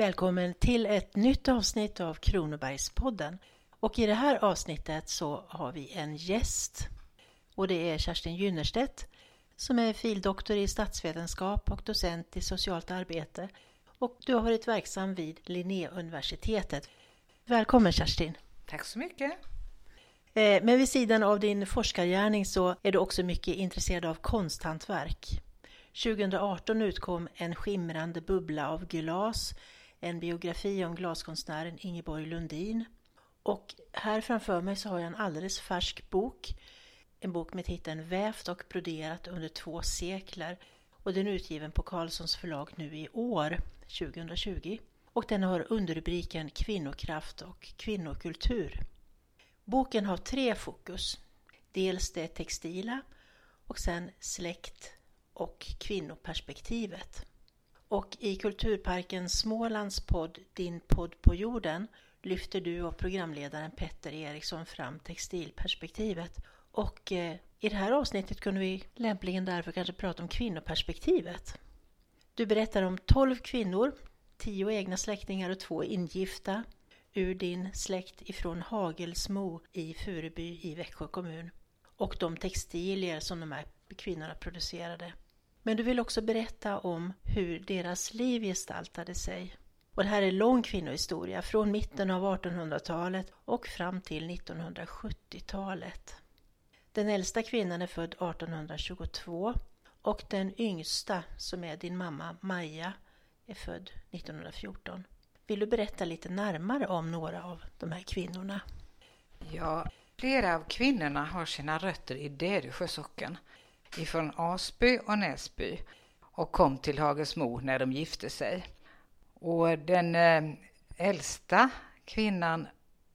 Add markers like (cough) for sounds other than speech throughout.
Välkommen till ett nytt avsnitt av Kronobergspodden. Och i det här avsnittet så har vi en gäst och det är Kerstin Gynnerstedt som är fildoktor i statsvetenskap och docent i socialt arbete och du har varit verksam vid Linnéuniversitetet. Välkommen Kerstin! Tack så mycket! Eh, men vid sidan av din forskargärning så är du också mycket intresserad av konsthantverk. 2018 utkom En skimrande bubbla av glas, en biografi om glaskonstnären Ingeborg Lundin. Och här framför mig så har jag en alldeles färsk bok, en bok med titeln Vävt och broderat under två sekler och den är utgiven på Carlssons förlag nu i år, 2020. Och den har underrubriken Kvinnokraft och kvinnokultur. Boken har tre fokus. Dels det textila och sen släkt och kvinnoperspektivet. Och i Kulturparken Smålands podd Din podd på jorden lyfter du och programledaren Petter Eriksson fram textilperspektivet. Och eh, i det här avsnittet kunde vi lämpligen därför kanske prata om kvinnoperspektivet. Du berättar om 12 kvinnor, 10 egna släktingar och två ingifta ur din släkt ifrån Hagelsmo i Furuby i Växjö kommun och de textilier som de här kvinnorna producerade. Men du vill också berätta om hur deras liv gestaltade sig. Och det här är lång kvinnohistoria från mitten av 1800-talet och fram till 1970-talet. Den äldsta kvinnan är född 1822 och den yngsta, som är din mamma Maja, är född 1914. Vill du berätta lite närmare om några av de här kvinnorna? Ja, flera av kvinnorna har sina rötter i Dädersjö socken, ifrån Asby och Näsby och kom till Hagesmo när de gifte sig. Och den eh, äldsta kvinnan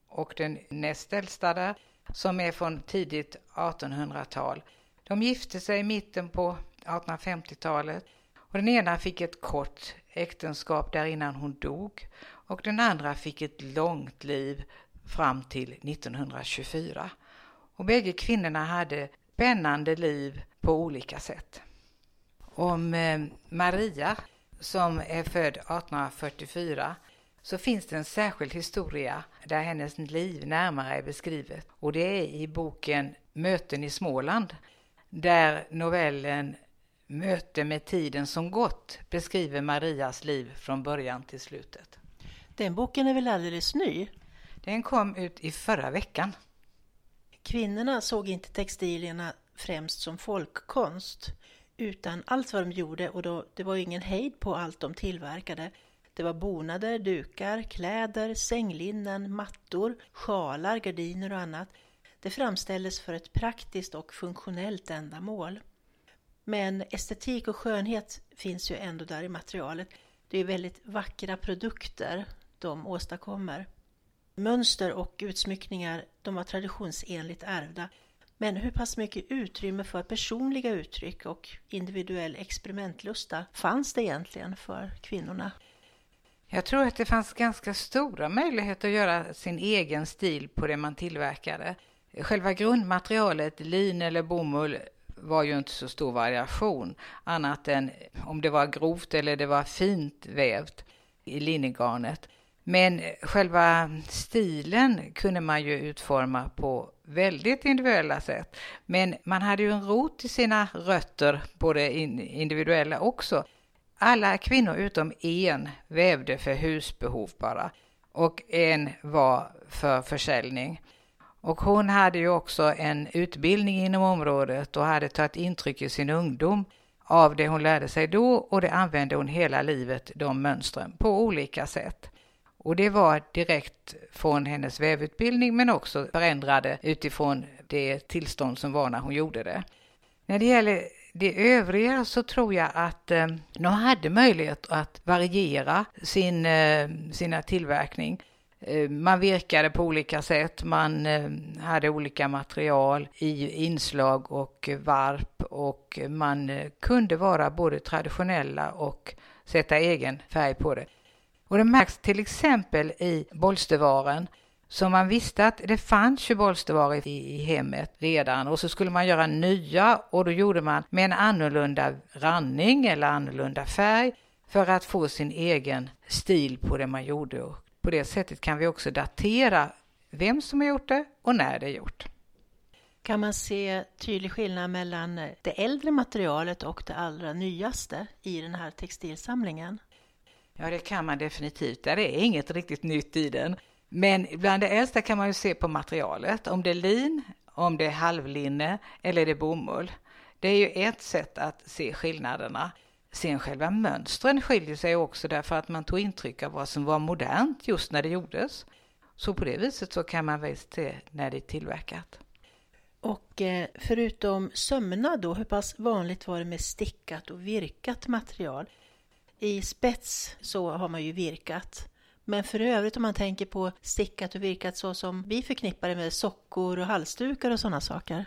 och den näst äldsta där, som är från tidigt 1800-tal, de gifte sig i mitten på 1850-talet och den ena fick ett kort äktenskap där innan hon dog och den andra fick ett långt liv fram till 1924. Och bägge kvinnorna hade spännande liv på olika sätt. Om eh, Maria, som är född 1844, så finns det en särskild historia där hennes liv närmare är beskrivet. Och det är i boken Möten i Småland, där novellen Möte med tiden som gått beskriver Marias liv från början till slutet. Den boken är väl alldeles ny? Den kom ut i förra veckan. Kvinnorna såg inte textilierna främst som folkkonst utan allt vad de gjorde och då, det var ingen hejd på allt de tillverkade. Det var bonader, dukar, kläder, sänglinnen, mattor, sjalar, gardiner och annat. Det framställdes för ett praktiskt och funktionellt ändamål. Men estetik och skönhet finns ju ändå där i materialet. Det är väldigt vackra produkter de åstadkommer. Mönster och utsmyckningar de var traditionsenligt ärvda. Men hur pass mycket utrymme för personliga uttryck och individuell experimentlusta fanns det egentligen för kvinnorna? Jag tror att det fanns ganska stora möjligheter att göra sin egen stil på det man tillverkade. Själva grundmaterialet, lin eller bomull, var ju inte så stor variation annat än om det var grovt eller det var fint vävt i linnegarnet. Men eh, själva stilen kunde man ju utforma på väldigt individuella sätt. Men man hade ju en rot i sina rötter, både individuella också. Alla kvinnor utom en vävde för husbehov bara och en var för försäljning. Och hon hade ju också en utbildning inom området och hade tagit intryck i sin ungdom av det hon lärde sig då och det använde hon hela livet, de mönstren, på olika sätt. Och det var direkt från hennes vävutbildning men också förändrade utifrån det tillstånd som var när hon gjorde det. När det gäller det övriga så tror jag att eh, de hade möjlighet att variera sin, eh, sina tillverkning. Eh, man virkade på olika sätt, man eh, hade olika material i inslag och varp och man eh, kunde vara både traditionella och sätta egen färg på det. Och det märks till exempel i bolstervaren. Så man visste att det fanns ju bolstervaror i, hemmet redan och så skulle man göra nya och då gjorde man med en annorlunda ranning eller annorlunda färg för att få sin egen stil på det man gjorde. Och på det sättet kan vi också datera vem som har gjort det och när det är gjort. Kan man se tydlig skillnad mellan det äldre materialet och det allra nyaste i den här textilsamlingen? Ja, det kan man definitivt. Det är inget riktigt nytt i den. Men bland det äldsta kan man ju se på materialet, om det är lin, om det är halvlinne eller är det bomull. Det är ju ett sätt att se skillnaderna. Sen själva mönstren skiljer sig också därför att man tog intryck av vad som var modernt just när det gjordes. Så på det viset så kan man väl se när det är tillverkat. Och eh, förutom sömnad då, hur pass vanligt var det med stickat och virkat material? I spets så har man ju virkat. Men för övrigt om man tänker på stickat och virkat så som vi förknippar det med sockor och halsdukar och sådana saker.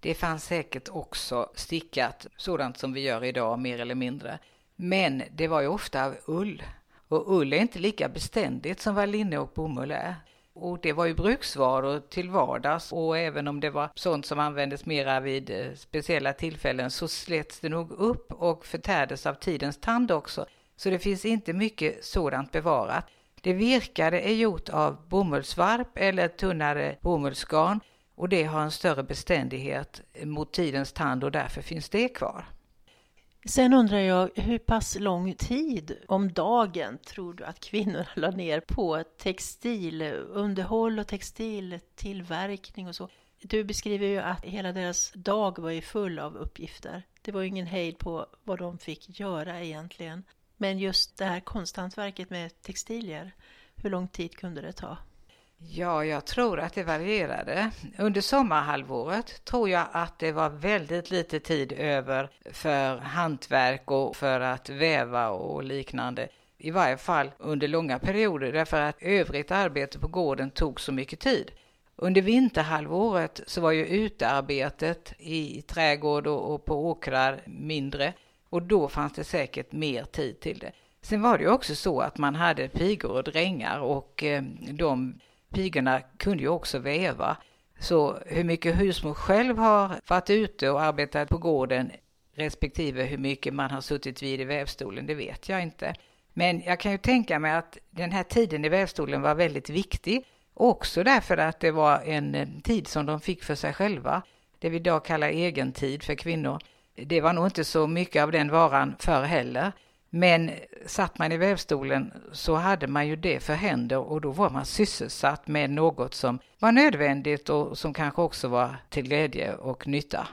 Det fanns säkert också stickat, sådant som vi gör idag mer eller mindre. Men det var ju ofta av ull. Och ull är inte lika beständigt som vad linne och bomull är. Och det var ju bruksvaror till vardags och även om det var sånt som användes mera vid eh, speciella tillfällen så slets det nog upp och förtärdes av tidens tand också. Så det finns inte mycket sådant bevarat. Det virkade är gjort av bomullsvarp eller tunnare bomullsgarn och det har en större beständighet mot tidens tand och därför finns det kvar. Sen undrar jag, hur pass lång tid om dagen tror du att kvinnor (laughs) la ner på textilunderhåll och textiltillverkning och så? Du beskriver ju att hela deras dag var ju full av uppgifter. Det var ju ingen hejd på vad de fick göra egentligen. Men just det här konsthantverket med textilier, hur lång tid kunde det ta? Ja, jag tror att det varierade. Under sommarhalvåret tror jag att det var väldigt lite tid över för hantverk och för att väva och liknande. I varje fall under långa perioder därför att övrigt arbete på gården tog så mycket tid. Under vinterhalvåret så var ju utearbetet i trädgård och på åkrar mindre och då fanns det säkert mer tid till det. Sen var det ju också så att man hade pigor och drängar och eh, de pigorna kunde ju också väva. Så hur mycket husmor själv har varit ute och arbetat på gården respektive hur mycket man har suttit vid i vävstolen, det vet jag inte. Men jag kan ju tänka mig att den här tiden i vävstolen var väldigt viktig, också därför att det var en tid som de fick för sig själva, det vi idag kallar egen tid för kvinnor. Det var nog inte så mycket av den varan förr heller. Men satt man i vävstolen så hade man ju det för händer och då var man sysselsatt med något som var nödvändigt och som kanske också var till glädje och nytta.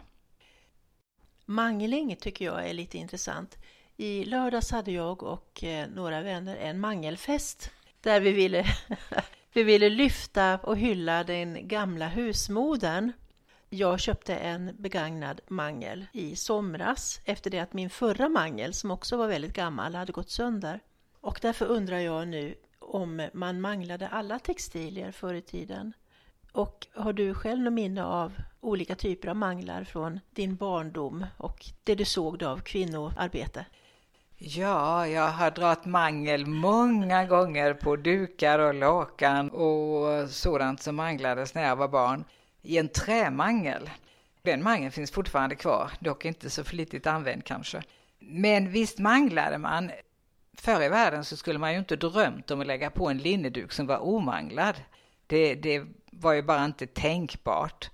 Mangling tycker jag är lite intressant. I lördags hade jag och eh, några vänner en mangelfest där vi ville, (laughs) vi ville lyfta och hylla den gamla husmodern. Jag köpte en begagnad mangel i somras efter det att min förra mangel, som också var väldigt gammal, hade gått sönder. Och därför undrar jag nu om man manglade alla textilier förr i tiden. Och har du själv något minne av olika typer av manglar från din barndom och det du såg av kvinnoarbete? Ja, jag har dragit mangel många gånger på dukar och lakan och sådant som manglades när jag var barn i en trämangel. Den mangeln finns fortfarande kvar, dock inte så flitigt använd kanske. Men visst manglade man. Förr i världen så skulle man ju inte drömt om att lägga på en linneduk som var omanglad. Det, det var ju bara inte tänkbart.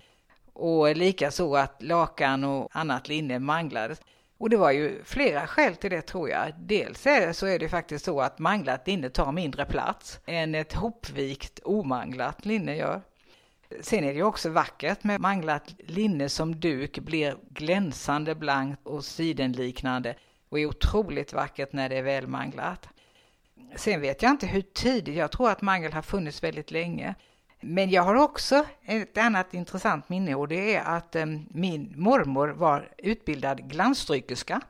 Och likaså att lakan och annat linne manglades. Och det var ju flera skäl till det tror jag. Dels är det, så är det faktiskt så att manglat linne tar mindre plats än ett hopvikt omanglat linne gör. Sen är det ju också vackert med manglat linne som duk blir glänsande blankt och sidenliknande och är otroligt vackert när det är välmanglat. Sen vet jag inte hur tidigt, jag tror att mangel har funnits väldigt länge. Men jag har också ett annat intressant minne och det är att eh, min mormor var utbildad glansstrykerska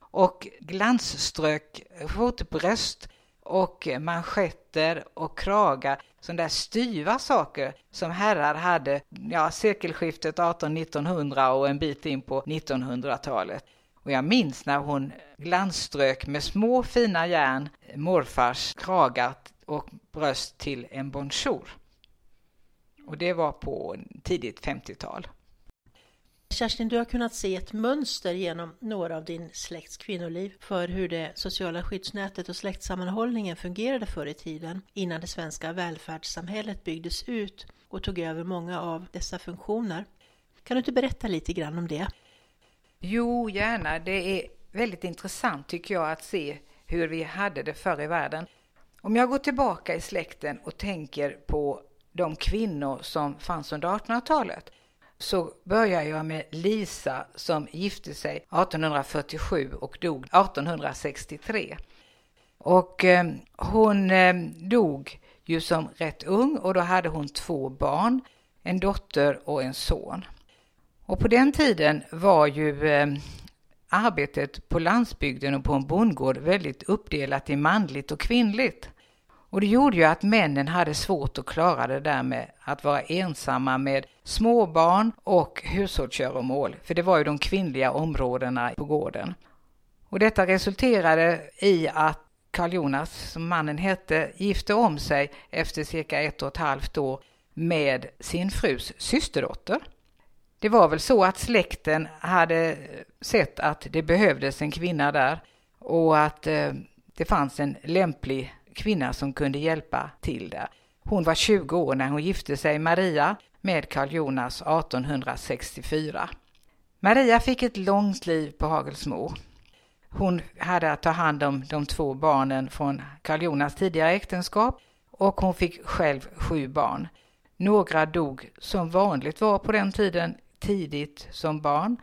och glansströk fotbröst och manschetter och kragar, sådana där styva saker som herrar hade ja, sekelskiftet 1800-1900 och en bit in på 1900-talet. Och jag minns när hon glansströk med små fina järn morfars kragar och bröst till en bonjour. Och det var på tidigt 50-tal. Kerstin, du har kunnat se ett mönster genom några av din släkts kvinnoliv för hur det sociala skyddsnätet och släktsammanhållningen fungerade förr i tiden innan det svenska välfärdssamhället byggdes ut och tog över många av dessa funktioner. Kan du inte berätta lite grann om det? Jo, gärna. Det är väldigt intressant tycker jag att se hur vi hade det förr i världen. Om jag går tillbaka i släkten och tänker på de kvinnor som fanns under 1800-talet så börjar jag med Lisa som gifte sig 1847 och dog 1863. Och eh, hon eh, dog ju som rätt ung och då hade hon två barn, en dotter och en son. Och på den tiden var ju eh, arbetet på landsbygden och på en bondgård väldigt uppdelat i manligt och kvinnligt. Och det gjorde ju att männen hade svårt att klara det där med att vara ensamma med småbarn och hushållsgöromål, för det var ju de kvinnliga områdena på gården. Och detta resulterade i att Karl Jonas, som mannen hette, gifte om sig efter cirka ett och ett halvt år med sin frus systerdotter. Det var väl så att släkten hade sett att det behövdes en kvinna där och att eh, det fanns en lämplig kvinna som kunde hjälpa till där. Hon var 20 år när hon gifte sig, Maria, med Karl Jonas 1864. Maria fick ett långt liv på Hagelsmo. Hon hade att ta hand om de två barnen från Karl Jonas tidigare äktenskap och hon fick själv sju barn. Några dog som vanligt var på den tiden tidigt som barn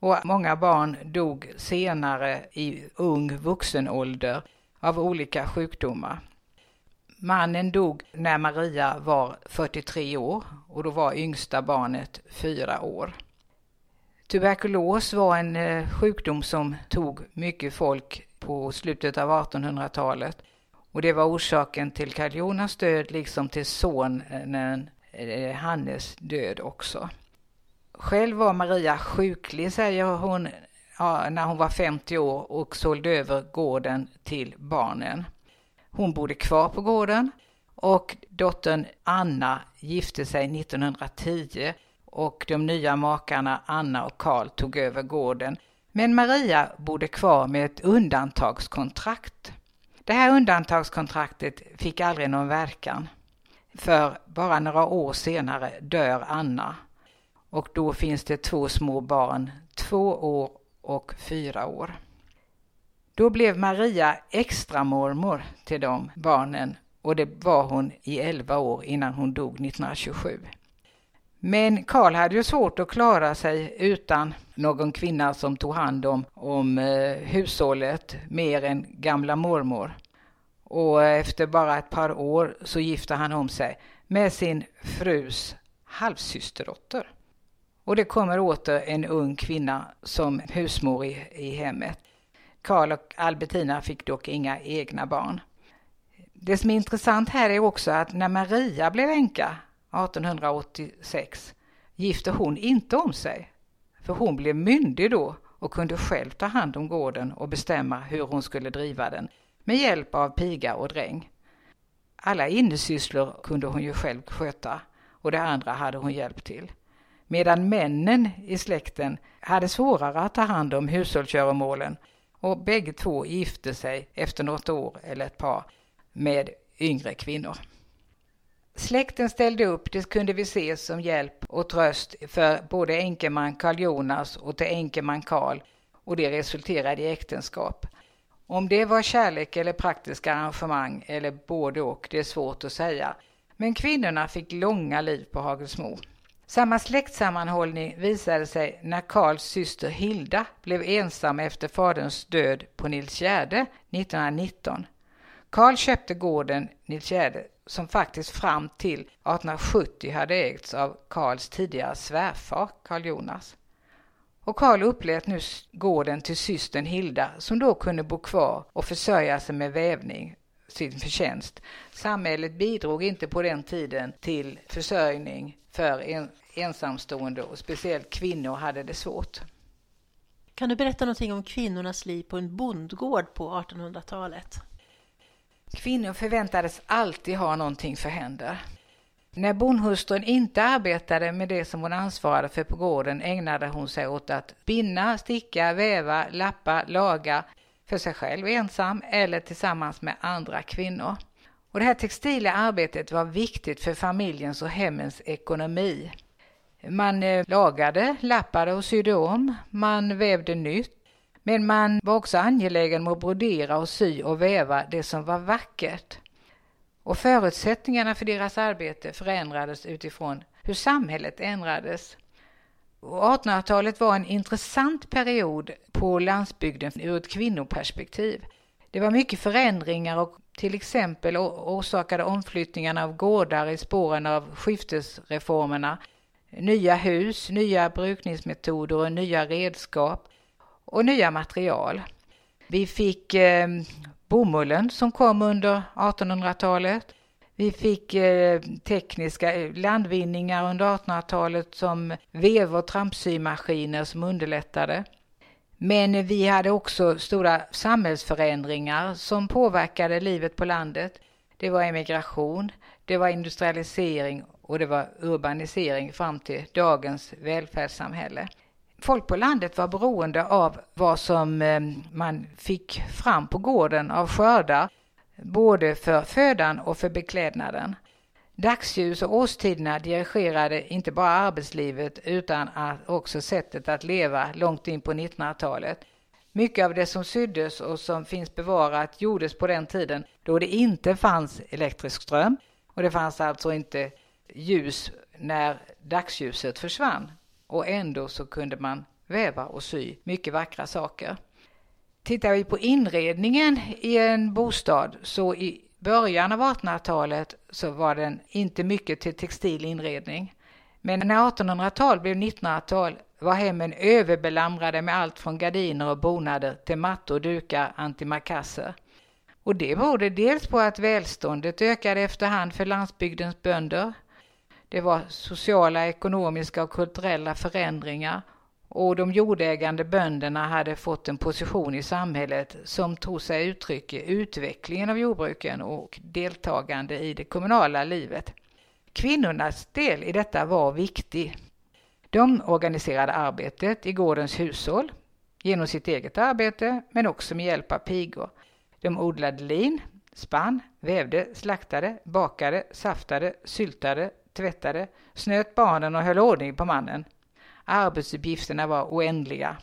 och många barn dog senare i ung vuxen ålder av olika sjukdomar. Mannen dog när Maria var 43 år och då var yngsta barnet 4 år. Tuberkulos var en eh, sjukdom som tog mycket folk på slutet av 1800-talet och det var orsaken till Karl Jonas död liksom till sonen eh, eh, Hannes död också. Själv var Maria sjuklig, säger hon, när hon var 50 år och sålde över gården till barnen. Hon bodde kvar på gården och dottern Anna gifte sig 1910 och de nya makarna Anna och Karl tog över gården. Men Maria bodde kvar med ett undantagskontrakt. Det här undantagskontraktet fick aldrig någon verkan. För bara några år senare dör Anna och då finns det två små barn, två år och fyra år. Då blev Maria extra mormor till de barnen och det var hon i elva år innan hon dog 1927. Men Karl hade ju svårt att klara sig utan någon kvinna som tog hand om, om eh, hushållet mer än gamla mormor. Och efter bara ett par år så gifte han om sig med sin frus halvsysterdotter. Och det kommer åter en ung kvinna som husmor i, i hemmet. Karl och Albertina fick dock inga egna barn. Det som är intressant här är också att när Maria blev änka 1886 gifte hon inte om sig. För hon blev myndig då och kunde själv ta hand om gården och bestämma hur hon skulle driva den med hjälp av piga och dräng. Alla innesysslor kunde hon ju själv sköta och det andra hade hon hjälp till medan männen i släkten hade svårare att ta hand om hushållsgöromålen och bägge två gifte sig efter något år eller ett par med yngre kvinnor. Släkten ställde upp, det kunde vi se som hjälp och tröst för både änkeman Karl Jonas och till änkeman Karl och det resulterade i äktenskap. Om det var kärlek eller praktiska arrangemang eller både och, det är svårt att säga. Men kvinnorna fick långa liv på Hagelsmo. Samma släktsammanhållning visade sig när Karls syster Hilda blev ensam efter faderns död på Nilsgärde 1919. Karl köpte gården Nilsgärde som faktiskt fram till 1870 hade ägts av Karls tidigare svärfar Karl Jonas. Och Karl upplät nu gården till systern Hilda som då kunde bo kvar och försörja sig med vävning, sin förtjänst. Samhället bidrog inte på den tiden till försörjning för en, ensamstående och speciellt kvinnor hade det svårt. Kan du berätta någonting om kvinnornas liv på en bondgård på 1800-talet? Kvinnor förväntades alltid ha någonting för händer. När bondhustrun inte arbetade med det som hon ansvarade för på gården ägnade hon sig åt att spinna, sticka, väva, lappa, laga för sig själv ensam eller tillsammans med andra kvinnor. Och det här textila arbetet var viktigt för familjens och hemmens ekonomi. Man eh, lagade, lappade och sydde om, man vävde nytt, men man var också angelägen om att brodera och sy och väva det som var vackert. Och förutsättningarna för deras arbete förändrades utifrån hur samhället ändrades. 1800-talet var en intressant period på landsbygden ur ett kvinnoperspektiv. Det var mycket förändringar och till exempel orsakade omflyttningarna av gårdar i spåren av skiftesreformerna nya hus, nya brukningsmetoder och nya redskap och nya material. Vi fick eh, bomullen som kom under 1800-talet. Vi fick eh, tekniska eh, landvinningar under 1800-talet som vev och trampsymaskiner som underlättade. Men vi hade också stora samhällsförändringar som påverkade livet på landet. Det var emigration, det var industrialisering och det var urbanisering fram till dagens välfärdssamhälle. Folk på landet var beroende av vad som eh, man fick fram på gården av skördar, både för födan och för beklädnaden. Dagsljus och årstiderna dirigerade inte bara arbetslivet utan också sättet att leva långt in på 1900-talet. Mycket av det som syddes och som finns bevarat gjordes på den tiden då det inte fanns elektrisk ström och det fanns alltså inte ljus när dagsljuset försvann. Och ändå så kunde man väva och sy mycket vackra saker. Tittar vi på inredningen i en bostad så i början av 1800-talet så var den inte mycket till textil inredning. Men när 1800-tal blev 1900-tal var hemmen överbelamrade med allt från gardiner och bonader till mattor, dukar, antimakasser. Och det berodde dels på att välståndet ökade efterhand för landsbygdens bönder. Det var sociala, ekonomiska och kulturella förändringar och de jordägande bönderna hade fått en position i samhället som tog sig uttryck i utvecklingen av jordbruken och deltagande i det kommunala livet. Kvinnornas del i detta var viktig. De organiserade arbetet i gårdens hushåll genom sitt eget arbete men också med hjälp av pigor. De odlade lin, spann, vävde, slaktade, bakade, saftade, syltade, tvättade, snöt barnen och höll ordning på mannen. Arbetsuppgifterna var oändliga.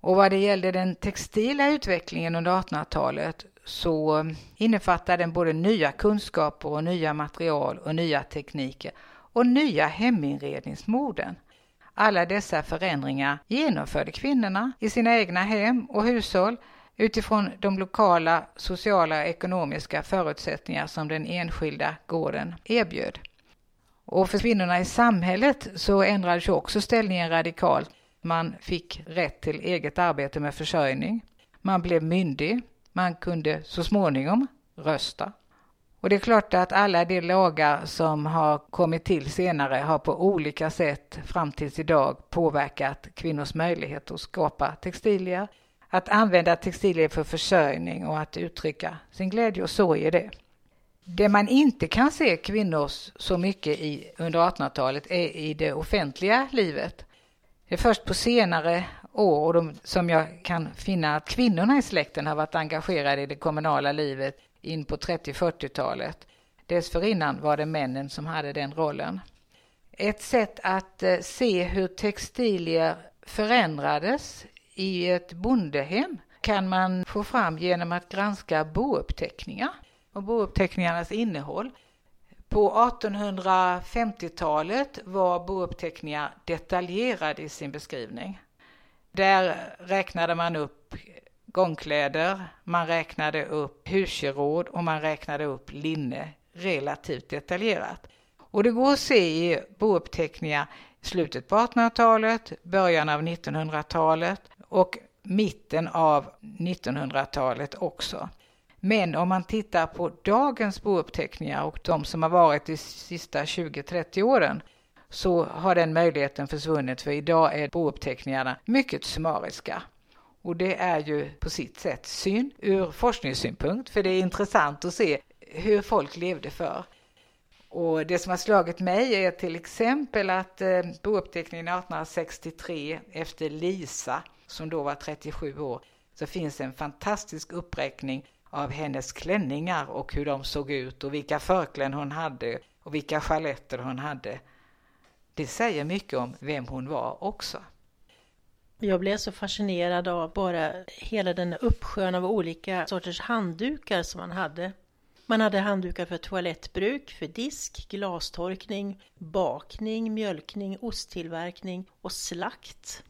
Och vad det gällde den textila utvecklingen under 1800-talet så innefattade den både nya kunskaper och nya material och nya tekniker och nya heminredningsmoden. Alla dessa förändringar genomförde kvinnorna i sina egna hem och hushåll utifrån de lokala sociala och ekonomiska förutsättningar som den enskilda gården erbjöd. Och för kvinnorna i samhället så ändrades ju också ställningen radikalt. Man fick rätt till eget arbete med försörjning. Man blev myndig. Man kunde så småningom rösta. Och det är klart att alla de lagar som har kommit till senare har på olika sätt fram tills idag påverkat kvinnors möjlighet att skapa textilier, att använda textilier för försörjning och att uttrycka sin glädje och sorg i det. Det man inte kan se kvinnor så mycket i under 1800-talet är i det offentliga livet. Det är först på senare år och de, som jag kan finna att kvinnorna i släkten har varit engagerade i det kommunala livet in på 30-40-talet. Dessförinnan var det männen som hade den rollen. Ett sätt att eh, se hur textilier förändrades i ett bondehem kan man få fram genom att granska bouppteckningar och bouppteckningarnas innehåll. På 1850-talet var bouppteckningar detaljerade i sin beskrivning. Där räknade man upp gångkläder, man räknade upp husgeråd och man räknade upp linne relativt detaljerat. Och det går att se i bouppteckningar slutet på 1800-talet, början av 1900-talet och mitten av 1900-talet också. Men om man tittar på dagens bouppteckningar och de som har varit de sista 20-30 åren så har den möjligheten försvunnit för idag är bouppteckningarna mycket summariska. Och det är ju på sitt sätt synd ur forskningssynpunkt för det är intressant att se hur folk levde förr. Och det som har slagit mig är till exempel att eh, bouppteckningen 1863 efter Lisa, som då var 37 år, så finns en fantastisk uppräkning av hennes klänningar och hur de såg ut och vilka förkläden hon hade och vilka sjaletter hon hade. Det säger mycket om vem hon var också. Jag blev så fascinerad av bara hela den uppsjön av olika sorters handdukar som man hade. Man hade handdukar för toalettbruk, för disk, glastorkning, bakning, mjölkning, osttillverkning och slakt.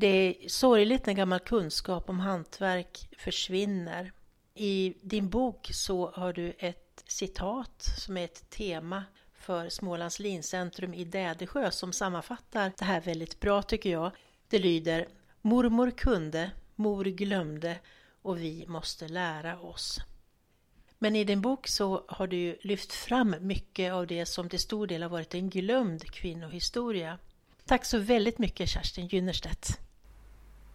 Det är sorgligt när gammal kunskap om hantverk försvinner. I din bok så har du ett citat som är ett tema för Smålands lincentrum i Dädesjö som sammanfattar det här väldigt bra tycker jag. Det lyder Mormor kunde, mor glömde och vi måste lära oss. Men i din bok så har du ju lyft fram mycket av det som till stor del har varit en glömd kvinnohistoria. Tack så väldigt mycket Kerstin Gynnerstedt.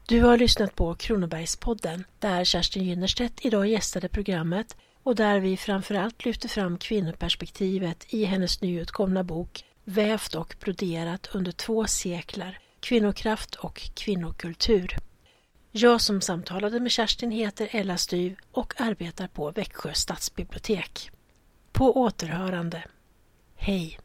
Du har lyssnat på Kronobergspodden där Kerstin Gynnerstedt idag gästade programmet och där vi framförallt lyfter fram kvinnoperspektivet i hennes nyutkomna bok Vävt och broderat under två sekler, kvinnokraft och kvinnokultur. Jag som samtalade med Kerstin heter Ella Styv och arbetar på Växjö stadsbibliotek. På återhörande. Hej!